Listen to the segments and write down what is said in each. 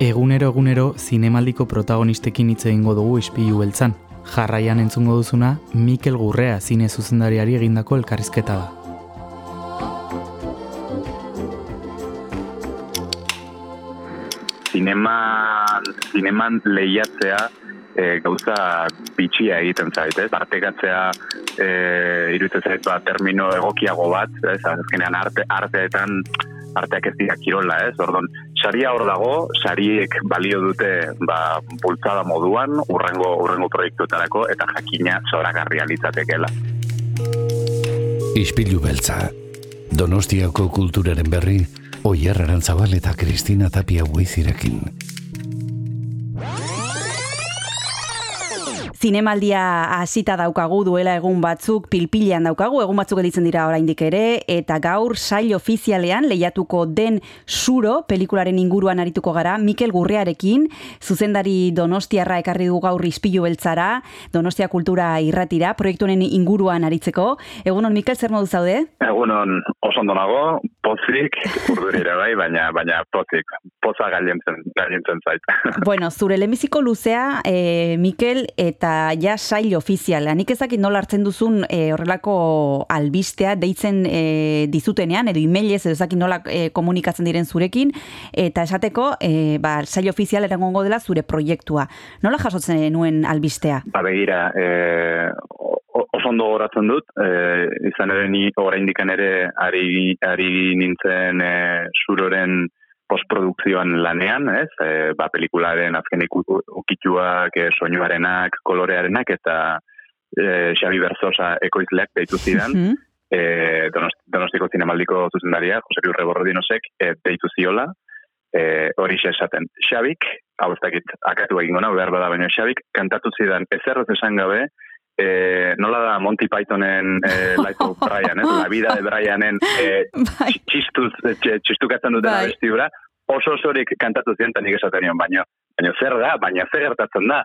Egunero egunero zinemaldiko protagonistekin hitz egingo dugu ispilu beltzan. Jarraian entzungo duzuna Mikel Gurrea zine zuzendariari egindako elkarrizketa da. Zineman, zineman lehiatzea e, gauza bitxia egiten zait, ez? Artekatzea e, iruditzen zait ba, termino egokiago bat, ez? Azkenean arte, arteetan arteak ez dira kirola, ez? Ordon, saria hor dago, sariek balio dute ba, bultzada moduan, urrengo, urrengo proiektuetarako, eta jakina zoragarria litzatekela. Ispilu beltza, Donostiako kulturaren berri, Oier Arantzabal eta Kristina Tapia Buizirekin. Zinemaldia hasita daukagu duela egun batzuk pilpilean daukagu, egun batzuk editzen dira oraindik ere, eta gaur sail ofizialean lehiatuko den suro pelikularen inguruan arituko gara, Mikel Gurrearekin, zuzendari Donostiarra ekarri du gaur izpilu beltzara, Donostia Kultura irratira, proiektuaren inguruan aritzeko. Egunon, Mikel, zer modu zaude? Egunon, oso ondo nago, pozik, urdurira bai, baina, baina pozik, poza galientzen, galientzen zait. bueno, zure lemiziko luzea, e, Mikel, eta eta ja sail ofiziala. Nik ezakit nola hartzen duzun e, horrelako albistea deitzen e, dizutenean, edo emailez edo ezakit nola e, komunikatzen diren zurekin, eta esateko e, ba, sail ofizial erangongo dela zure proiektua. Nola jasotzen nuen albistea? Ba begira, e, oso ondo horatzen dut, e, izan ere ni oraindik ere ari, ari nintzen e, suroren postprodukzioan lanean, ez? E, ba, pelikularen azken ukituak, e, soinuarenak, kolorearenak, eta e, Xabi Berzosa ekoizleak deitu zidan, mm -hmm. e, donostiko zinemaldiko zuzendaria, Jose Riurre Borrodinosek, e, deitu ziola, e, hori esaten. Xabik, hau ez dakit, akatu egin gona, behar bada baina Xabik, kantatu zidan, ezerroz esan gabe, eh, nola da Monty Pythonen eh, Life of Brian, eh? la vida de Brianen eh, bai. txistuz, txistukatzen duten bai. abestiura, oso osorik kantatu ziren nik esaten nion, baina, baina zer da, baina zer gertatzen da.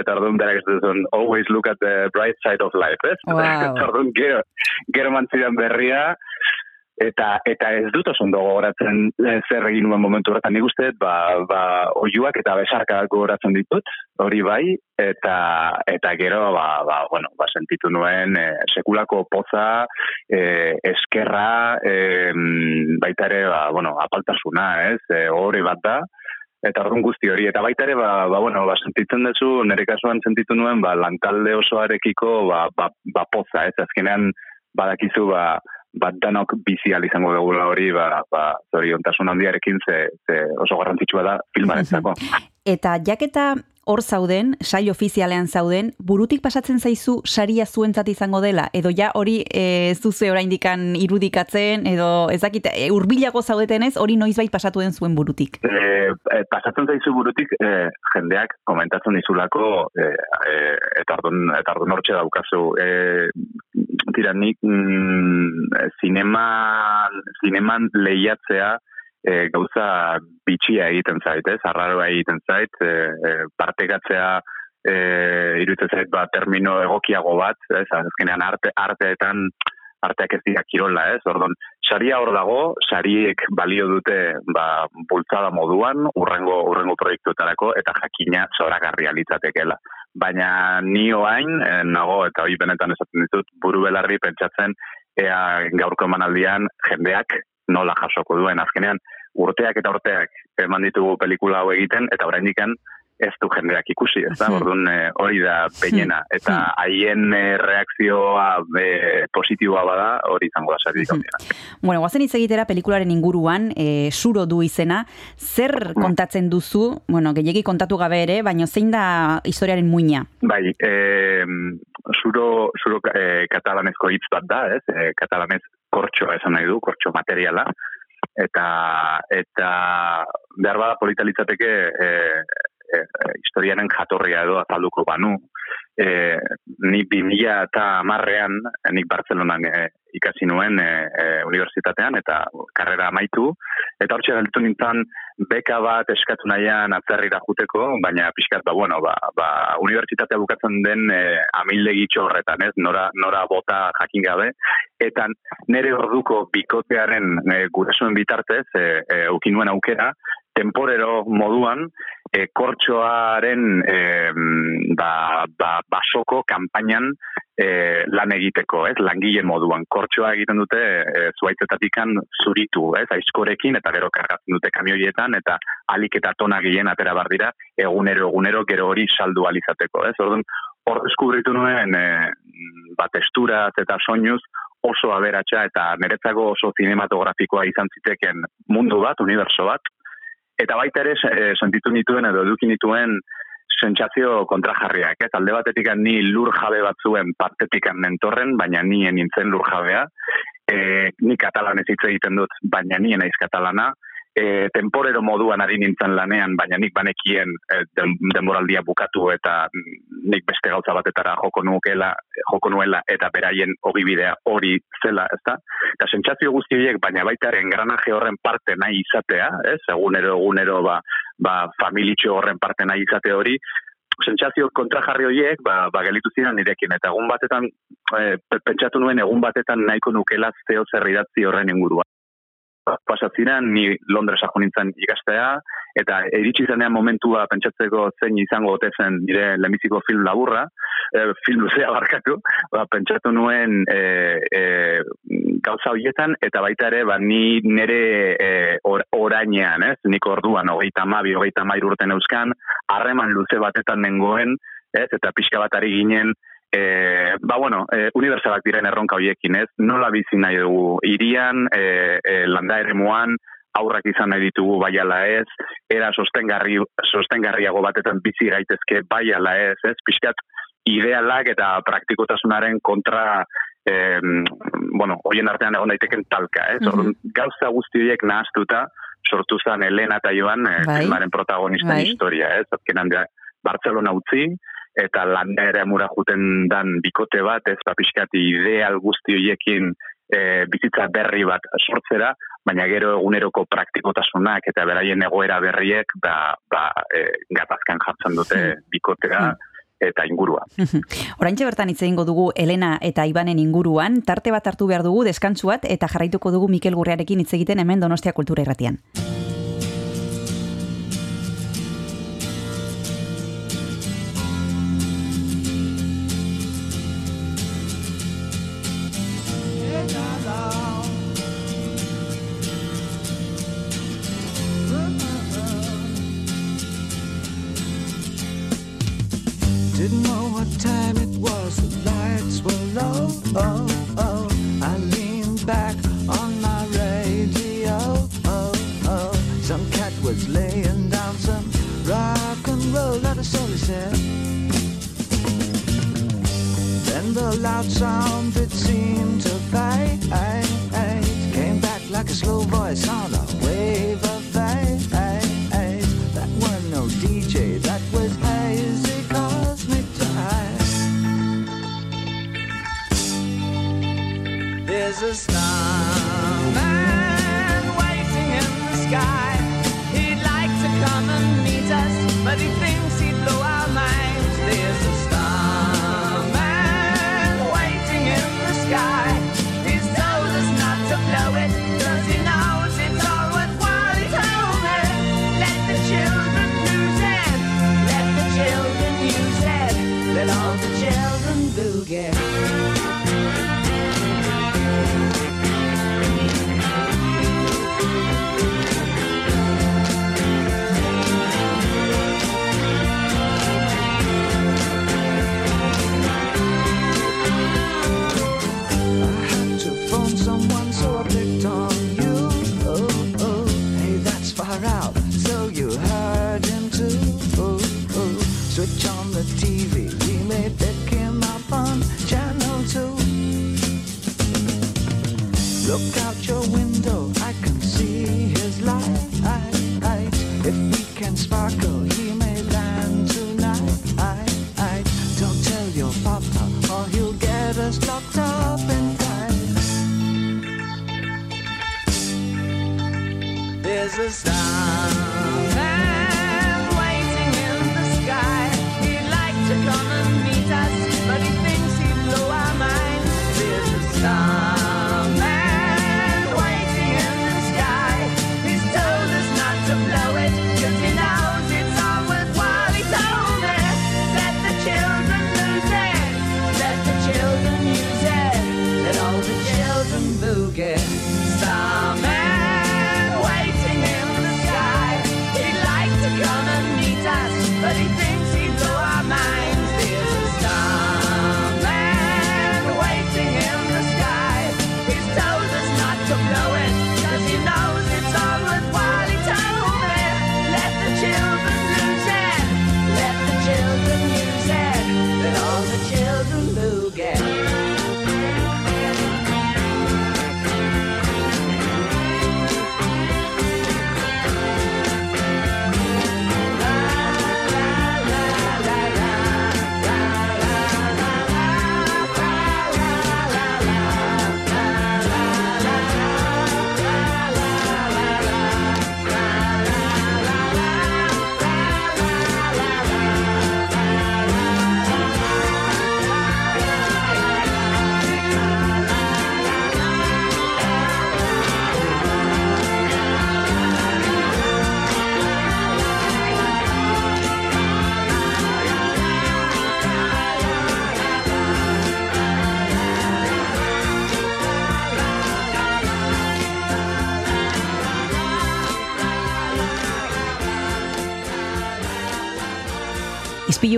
Eta orduan berak ez duzun, always look at the bright side of life, ez? Wow. Eta orduan gero, gero mantzidan berria, eta eta ez dut oso ondo gogoratzen eh, zer egin nuen momentu horretan. Nik uste ba, ba oiuak eta besarka gogoratzen ditut hori bai eta eta gero ba, ba, bueno, ba sentitu nuen e, sekulako poza e, eskerra e, baita ere ba, bueno, apaltasuna ez e, hori bat da eta horren guzti hori. Eta baita ere ba, ba, bueno, ba, sentitzen duzu nire kasuan sentitu nuen ba, lantalde osoarekiko ba, ba, ba poza ez. Azkenean badakizu ba, bat danok bizi izango dugu hori, ba, ba, zori ontasun handiarekin ze, ze oso garrantzitsua da filmaren zako. Eta jaketa hor zauden, sai ofizialean zauden, burutik pasatzen zaizu saria zuentzat izango dela, edo ja hori e, ez duze oraindikan irudikatzen, edo ezakit, e, urbilago zaudeten ez, hori noizbait pasatu den zuen burutik? E, pasatzen zaizu burutik, e, jendeak komentatzen dizulako, e, e, eta ardun, eta ardun hortxe daukazu, e, tira, nik mm, zineman, zineman lehiatzea e, gauza bitxia egiten zait, ez? Arraroa egiten zait, e, partekatzea e, iruditzen zait, ba, termino egokiago bat, ez? Azkenean arte, arteetan arteak ez dira kirola, ez? Ordon, saria hor dago, sariek balio dute ba, bultzada moduan, urrengo, urrengo proiektuetarako, eta jakina zoragarria litzatekela baina ni oain, eh, nago, eta hori benetan esaten ditut, buru belarri pentsatzen, ea gaurko emanaldian jendeak nola jasoko duen. Azkenean, urteak eta urteak eman ditugu pelikula hau egiten, eta oraindik ez du jendeak ikusi, ez da, hmm. orduan eh, hori da peinena, hmm. eta hmm. haien e, reakzioa e, positiboa bada, hori izango da sari Bueno, guazen hitz egitera pelikularen inguruan, e, suro du izena, zer kontatzen duzu, bueno, gehiagi kontatu gabe ere, baina zein da historiaren muina? Bai, e, suro, suro e, katalanezko hitz bat da, ez, e, katalanez kortxoa esan nahi du, kortxo materiala, eta eta behar bada politalitzateke e, e, historiaren jatorria edo azalduko banu. E, ni bi mila eta marrean, nik Bartzelonan e, ikasi nuen e, e, universitatean eta karrera amaitu. Eta hortxe galditu nintzen beka bat eskatu nahian atzerrira juteko, baina pixkat, ba, bueno, ba, ba, universitatea bukatzen den e, amildegitxo horretan, ez? Nora, nora bota jakin gabe. Eta nere orduko bikotearen e, gurasoen bitartez, e, e, ukinuen aukera, temporero moduan, e, kortxoaren e, ba, ba, basoko kampainan e, lan egiteko, ez, langile moduan. Kortxoa egiten dute e, zuaitzetatikan zuritu, ez, aizkorekin, eta gero kargatzen dute kamioietan, eta alik eta tona gien atera bardira, egunero, egunero, gero hori saldu alizateko, ez. Orduan, hor deskubritu nuen, e, ba, testuraz eta soinuz, oso aberatsa eta niretzako oso cinematografikoa izan ziteken mundu bat, universo bat, eta baita ere e, sentitu nituen edo eduki nituen sentsazio kontrajarriak, ez alde batetik ni lur jabe batzuen partetik mentorren, baina ni nintzen lur jabea, e, ni katalanez hitz egiten dut, baina ni naiz katalana, e, temporero moduan ari nintzen lanean, baina nik banekien e, denboraldia bukatu eta nik beste gauza batetara joko nuela, joko nuela eta beraien ogibidea hori zela, ez da? Eta sentsazio guzti horiek, baina baitaren granaje horren parte nahi izatea, ez? Egunero, egunero, ba, ba familitxo horren parte nahi izate hori, sentsazio kontrajarri horiek, ba, ba gelitu ziren nirekin, eta egun batetan, e, pentsatu nuen egun batetan nahiko nukela zeo zerridatzi horren inguruan pasatziren, ni Londresa jo nintzen ikastea, eta iritsi zenean momentua pentsatzeko zein izango gote zen nire lemiziko film laburra, e, film luzea barkatu, ba, pentsatu nuen e, e, gauza horietan, eta baita ere, ba, ni nire e, or, orainean, ez, nik orduan, hogeita mabi, hogeita mair urten euskan, harreman luze batetan nengoen, ez, eta pixka bat ari ginen, e, ba bueno, e, unibertsalak diren erronka hoiekin, ez? Nola bizi nahi dugu irian, e, e, landa ere muan, aurrak izan nahi ditugu bai ala ez, era sostengarri, sostengarriago batetan bizi gaitezke bai ala ez, ez? Piskat, idealak eta praktikotasunaren kontra e, bueno, hoien artean egon daiteken talka, ez? Mm -hmm. Gauza guzti horiek nahaztuta, sortu zen Elena eta Joan, bai. protagonisten bai. historia, ez? Azkenan Barcelona utzi, eta landa ere amura juten dan bikote bat, ez papiskati ideal guzti horiekin e, bizitza berri bat sortzera, baina gero eguneroko praktikotasunak eta beraien egoera berriek ba, ba, e, gatazkan jartzen dute hmm. bikotera hmm. eta ingurua. Oraintxe bertan hitze eingo dugu Elena eta Ibanen inguruan, tarte bat hartu behar dugu deskantsuat eta jarraituko dugu Mikel Gurrearekin hitz egiten hemen Donostia Kultura Irratian. guy. He'd like to come and meet us, but he thinks he'd blow our minds. There's a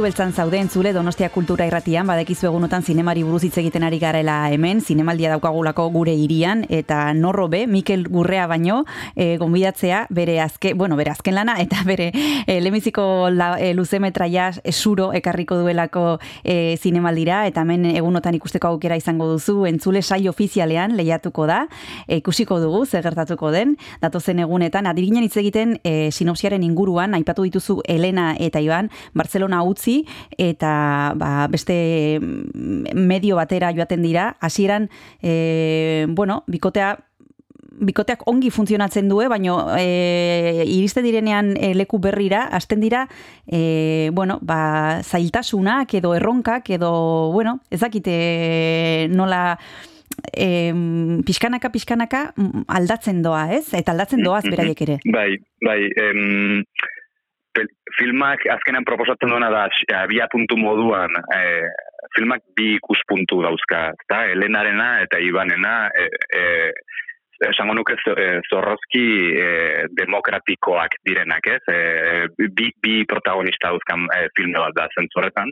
beltzan zauden zule Donostia Kultura Irratian, badekizu egunotan zinemari buruz hitz egiten ari garela hemen, zinemaldia daukagulako gure hirian eta norro be, Mikel Gurrea baino, e, gonbidatzea bere azke, bueno, bere azken lana eta bere e, lemiziko la, e, luzemetraia esuro ekarriko duelako e, zinemaldira eta hemen egunotan ikusteko aukera izango duzu, entzule sai ofizialean lehiatuko da, e, ikusiko dugu, zer gertatuko den, datozen egunetan, adirginen hitz egiten e, sinopsiaren inguruan, aipatu dituzu Elena eta Iban, Barcelona utzi eta ba, beste medio batera joaten dira, hasieran e, bueno, bikotea bikoteak ongi funtzionatzen due, baino e, iriste direnean e, leku berrira, hasten dira, e, bueno, ba, zailtasunak edo erronkak edo, bueno, ezakite nola e, pixkanaka, pixkanaka aldatzen doa, ez? Eta aldatzen doaz beraiek ere. Bai, bai, em, filmak azkenan proposatzen duena da abia puntu moduan e, filmak bi ikuspuntu dauzka, eta Helenarena eta Ibanena e, e, esango nuke zorrozki e, demokratikoak direnak, ez? E, bi, bi protagonista dauzkan e, filme bat da zentzuretan.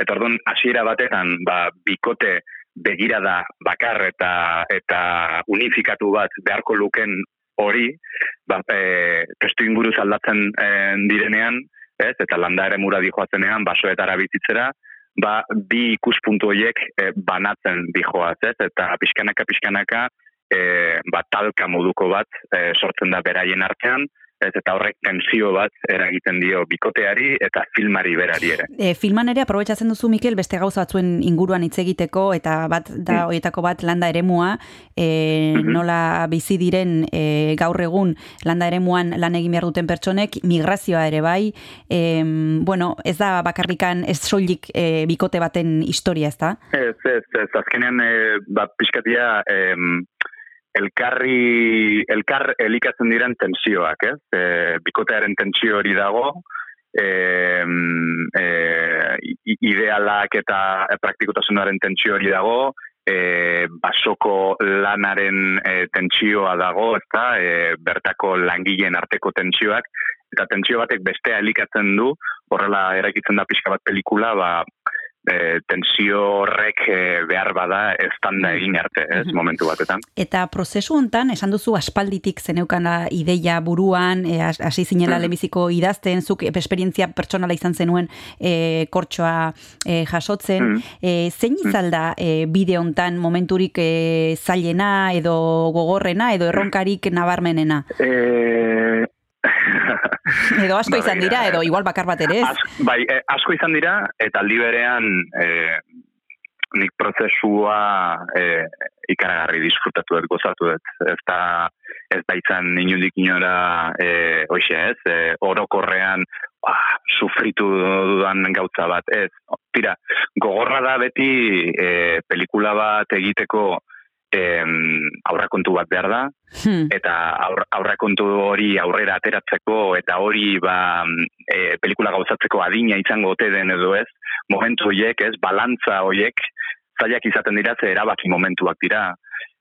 Eta orduan, hasiera batetan, ba, bikote begira da bakar eta eta unifikatu bat beharko luken hori, ba, e, testu inguruz aldatzen e, direnean, ez, eta landa ere mura dihoazenean, basoetara bizitzera, ba, bi ikuspuntu horiek e, banatzen dijoaz, ez, eta pixkanaka, pixkanaka, e, ba, talka moduko bat e, sortzen da beraien artean, ez eta horrek tensio bat eragiten dio bikoteari eta filmari berari ere. E, filman ere aprobetsatzen duzu Mikel beste gauza batzuen inguruan hitz egiteko eta bat da mm. hoietako bat landa eremua e, nola bizi diren e, gaur egun landa eremuan lan egin behar duten pertsonek migrazioa ere bai e, bueno, ez da bakarrikan ez soilik e, bikote baten historia ez da? Ez, ez, ez, azkenean e, bat pixkatia e, elkarri, elkar elikatzen diren tensioak, ez? E, bikotearen tensio hori dago, e, e, idealak eta praktikotasunaren tensio hori dago, e, basoko lanaren e, tentsioa dago, ezta? E, bertako langileen arteko tentsioak, eta tentsio batek bestea elikatzen du, horrela erakitzen da pixka bat pelikula, ba, e, tensio horrek e, behar bada ez tanda egin arte, ez, mhm. momentu batetan. Eta prozesu hontan, esan duzu aspalditik zeneukana ideia buruan, e, hasi zinela mm. lemiziko idazten, zuk esperientzia pertsonala izan zenuen e, kortsoa e, jasotzen. Mm. E, zein mm. izalda e, bide hontan momenturik e, zailena edo gogorrena edo erronkarik nabarmenena? E, edo asko izan dira, edo igual bakar bat ere ez? bai, eh, asko izan dira, eta aldi berean eh, nik prozesua eh, ikaragarri disfrutatu dut, gozatu dut. Ez da, ez da izan inundik inora eh, oixe ez, eh, orokorrean ah, sufritu dudan gautza bat, ez. Tira, gogorra da beti eh, pelikula bat egiteko em, aurrakontu bat behar da, hmm. eta aur, aurrakontu hori aurrera ateratzeko, eta hori ba, e, pelikula gauzatzeko adina izango ote den edo ez, momentu horiek ez, balantza horiek, zailak izaten dira, ze erabaki momentuak dira,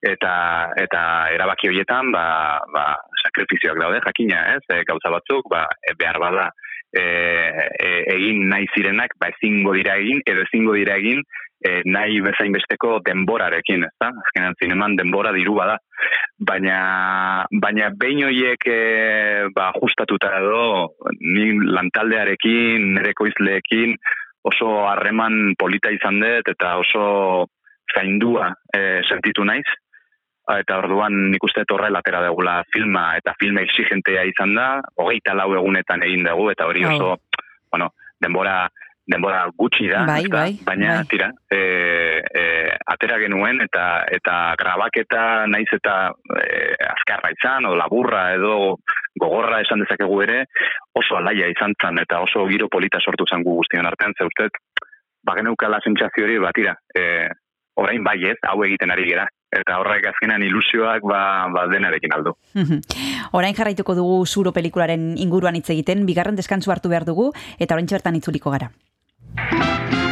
eta eta erabaki horietan ba, ba, sakrifizioak daude jakina, ez? E, gauza batzuk ba, e, behar bada e, e, egin nahi zirenak ba, ezingo dira egin edo ezingo dira egin e, nahi bezain besteko denborarekin, ez da? Azkenean zineman denbora diru bada. Baina, baina behin horiek e, ba, justatuta edo, ni lantaldearekin, nire koizleekin, oso harreman polita izan dut, eta oso zaindua e, sentitu naiz. Eta orduan nik uste torrela atera degula filma, eta filma exigentea izan da, hogeita lau egunetan egin dugu, eta hori oso, bueno, denbora denbora gutxi da, bai, bai, baina bai. tira, e, e, atera genuen eta eta grabaketa naiz eta e, azkarra izan, o laburra edo gogorra esan dezakegu ere, oso alaia izan zan eta oso giro polita sortu zan gu guztion artean, ze ustez, bageneukala sentsazio hori, batira, e, orain bai ez, hau egiten ari gera, eta horrek azkenan ilusioak ba, ba denarekin aldo. orain jarraituko dugu zuro pelikularen inguruan hitz egiten, bigarren deskantzu hartu behar dugu, eta orain bertan itzuliko gara. Música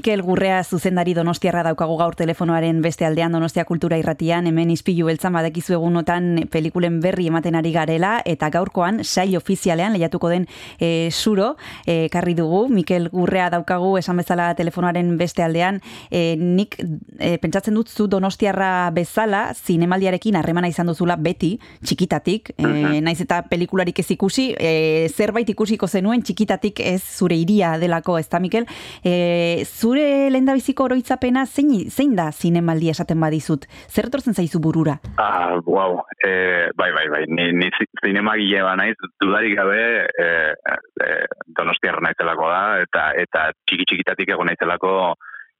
Mikel Gurrea zuzendari donostiarra daukagu gaur telefonoaren beste aldean donostia kultura irratian, hemen izpilu beltzan badekizu egunotan pelikulen berri ematen ari garela, eta gaurkoan sai ofizialean lehiatuko den e, suro, e, karri dugu, Mikel Gurrea daukagu esan bezala telefonoaren beste aldean, e, nik e, pentsatzen dut zu donostiarra bezala, zinemaldiarekin harremana izan duzula beti, txikitatik, e, naiz eta pelikularik ez ikusi, e, zerbait ikusiko zenuen txikitatik ez zure iria delako, ez Mikel, e, zure lenda biziko oroitzapena zein, zein da zinemaldi esaten badizut? Zer etortzen zaizu burura? Ah, wow. E, bai, bai, bai. Ni, ni zinemagile ba naiz, dudarik gabe e, e, donostiarra naizelako da, eta eta txiki txikitatik egon naizelako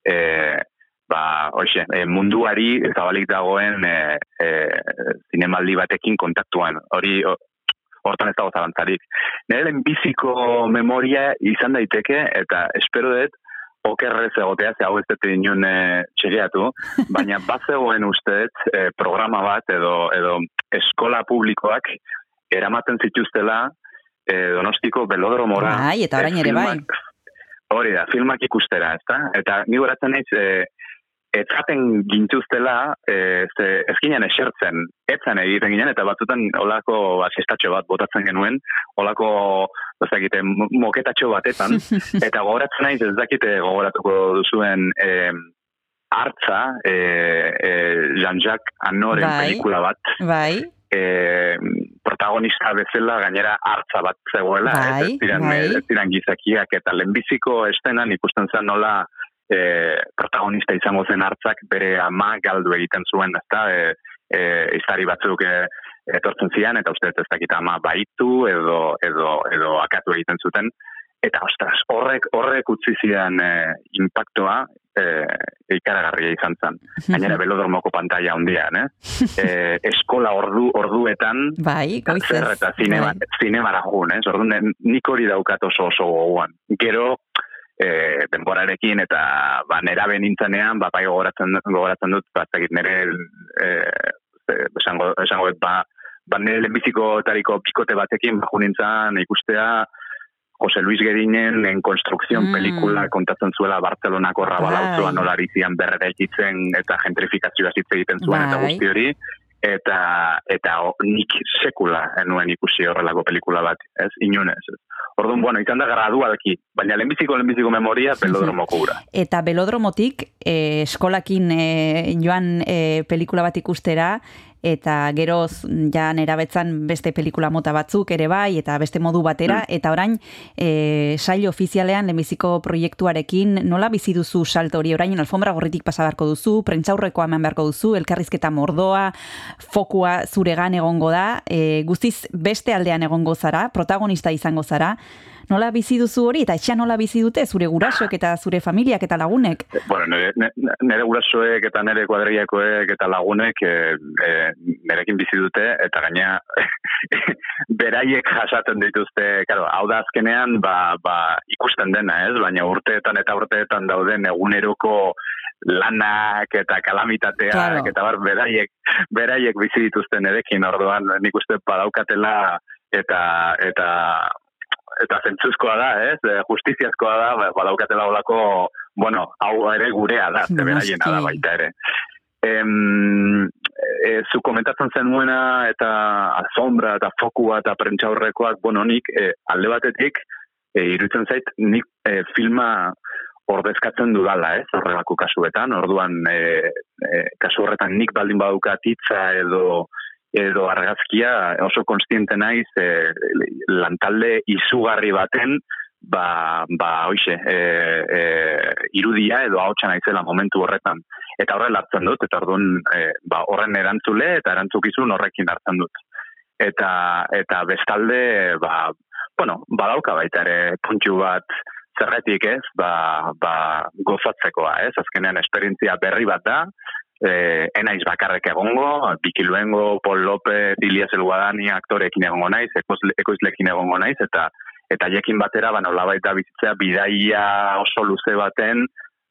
e, ba, oixe, e, munduari zabalik dagoen e, e, zinemaldi batekin kontaktuan. Hori, hortan ez dago zabantzarik. Nire biziko memoria izan daiteke, eta espero dut, okerrez egotea, ze hau ez dut inun e, baina bat zegoen ustez e, programa bat edo, edo eskola publikoak eramaten zituztela e, donostiko belodromora. Bai, eta orain ere bai. Hori da, filmak ikustera, ez da? Eta ni goratzen naiz, e, etzaten gintuztela, e, ze ezkinean esertzen, etzan egiten ginen, eta batzutan olako asistatxo bat botatzen genuen, olako, ez dakite, moketatxo batetan, eta gogoratzen naiz ez dakite gogoratuko duzuen e, hartza, e, e, Jean-Jacques Anoren bai, pelikula bat, bai. E, protagonista bezala gainera hartza bat zegoela, bai, ez, ziren, bai. ez ziren gizakiak, eta lehenbiziko estenan ikusten zen nola, e, protagonista izango zen hartzak bere ama galdu egiten zuen, ezta, e, e, izari batzuk e, etortzen zian, eta uste ez dakita ama baitu edo, edo, edo akatu egiten zuten, eta ostras, horrek, horrek utzi zian e, impactoa e, ikaragarria izan zen. Gainera belodromoko pantalla hondian, eh? E, eskola ordu, orduetan bai, zer eta zinema, bai. zinemara jun, eh? Orduan, nik hori daukat oso oso goguan. Gero, e, denborarekin eta ba nera benintzenean ba bai gogoratzen gogoratzen dut ba ezagik nere eh esango esango ba ba nere lehenbiziko tariko pikote batekin ba junintzan ikustea Jose Luis Gerinen en construcción mm. pelikula kontatzen zuela Barcelonako rabalauzoan bai. olarizian berreraikitzen eta gentrifikazioa hitz egiten zuen eta bai. guzti hori eta eta nik sekula enuen ikusi horrelako pelikula bat, ez? Inunez, ez? Orduan, bueno, izan da gradualki, baina lehenbiziko lehenbiziko memoria belodromoko gura. Eta belodromotik eh, eskolakin eh, joan eh, pelikula bat ikustera, eta geroz ja nerabetzan beste pelikula mota batzuk ere bai, eta beste modu batera, mm. eta orain e, sail ofizialean lehenbiziko proiektuarekin nola bizi duzu salto hori? Orain alfombra gorritik pasa beharko duzu, prentzaurrekoa eman beharko duzu, elkarrizketa mordoa, fokua zuregan egongo da, e, guztiz beste aldean egongo zara, protagonista izango zara, nola bizi duzu hori eta etxean nola bizi dute zure gurasoek eta zure familiak eta lagunek? Bueno, nere, nere gurasoek eta nere kuadriakoek eta lagunek e, e, nerekin bizi dute eta gaina beraiek jasaten dituzte, claro, hau da azkenean ba, ba, ikusten dena, ez? Baina urteetan eta urteetan dauden eguneroko lanak eta kalamitateak claro. eta bar beraiek beraiek bizi dituzten erekin orduan nik uste badaukatela eta eta eta zentzuzkoa da, ez? Eh, justiziazkoa da, ba, badaukatela olako, bueno, hau ere gurea da, zeberaiena da baita ere. Em, e, zu komentatzen zen nuena eta azombra eta fokua eta prentxaurrekoak, bueno, nik e, alde batetik, e, irutzen zait, nik e, filma ordezkatzen dudala, ez, horrelako kasuetan, orduan, e, e, kasu horretan nik baldin badukat hitza edo edo argazkia oso konstiente naiz e, lantalde izugarri baten ba, ba hoize, e, e, irudia edo hautsa naizela momentu horretan. Eta horrela hartzen dut, eta orduan e, ba, horren erantzule eta erantzukizun horrekin hartzen dut. Eta, eta bestalde, ba, bueno, badauka baita ere puntxu bat zerretik ez, ba, ba, gozatzekoa ez, azkenean esperientzia berri bat da, eh, enaiz bakarrek egongo, bikiluengo, Paul López, Ilias El Guadani aktorekin egongo naiz, ekoizlekin egongo naiz, eta eta jekin batera, ba, nola baita bizitzea, bidaia oso luze baten,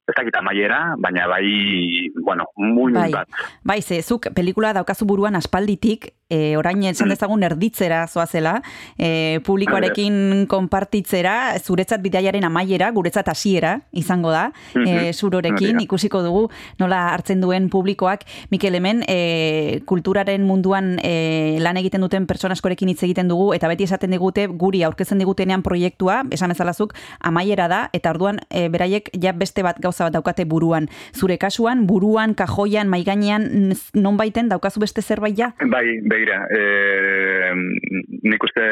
ez dakit amaiera, baina bai, bueno, muin bai. bat. Bai, ze, zuk pelikula daukazu buruan aspalditik, e, orain esan Mm. dezagun erditzera zoazela, e, publikoarekin konpartitzera, zuretzat bidaiaren amaiera, guretzat hasiera izango da, e, Mhm. zurorekin, da. ikusiko dugu nola hartzen duen publikoak. Mikel hemen, e, kulturaren munduan e, lan egiten duten pertsona askorekin hitz egiten dugu, eta beti esaten digute, guri aurkezten digutenean proiektua, esan bezalazuk, amaiera da, eta orduan e, beraiek ja beste bat gauza bat daukate buruan. Zure kasuan, buruan, kajoian, maiganean, non baiten daukazu beste zerbait ja? Bai, begira, e, nik uste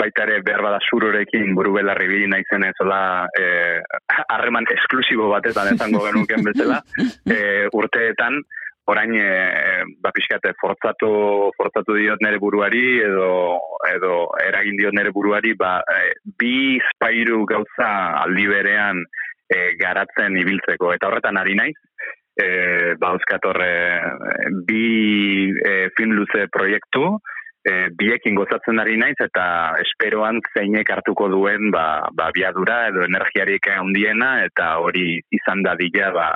baita ere behar bada zurorekin buru belarri bili naizen ezola e, harreman esklusibo batetan esango genuken bezala, e, urteetan, orain e, ba pixkate forzatu forzatu diot nere buruari edo edo eragin diot nere buruari ba e, bi spairu gauza aldi berean e, garatzen ibiltzeko. Eta horretan ari naiz e, ba euskator e, bi e, film luze proiektu e, biekin gozatzen ari naiz eta esperoan zeinek hartuko duen ba, ba biadura edo energiarik handiena eta hori izan dadila ba,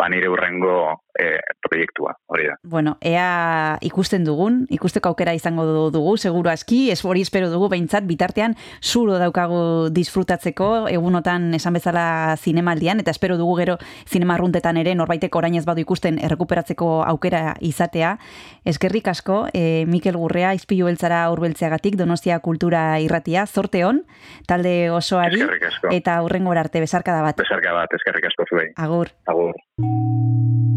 ba nire urrengo e, proiektua, hori da. Bueno, ea ikusten dugun, ikusteko aukera izango dugu, seguru aski, ez hori espero dugu, behintzat, bitartean, zuro daukagu disfrutatzeko, egunotan esan bezala zinemaldian, eta espero dugu gero zinemarruntetan ere, norbaitek orain ez badu ikusten errekuperatzeko aukera izatea. Eskerrik asko, e, Mikel Gurrea, izpilu beltzara urbeltzeagatik, Donostia Kultura Irratia, zorte hon, talde osoari, eta hurrengor arte, besarkada bat. Besarka bat, eskerrik asko zuei. Agur. Agur. Thank you.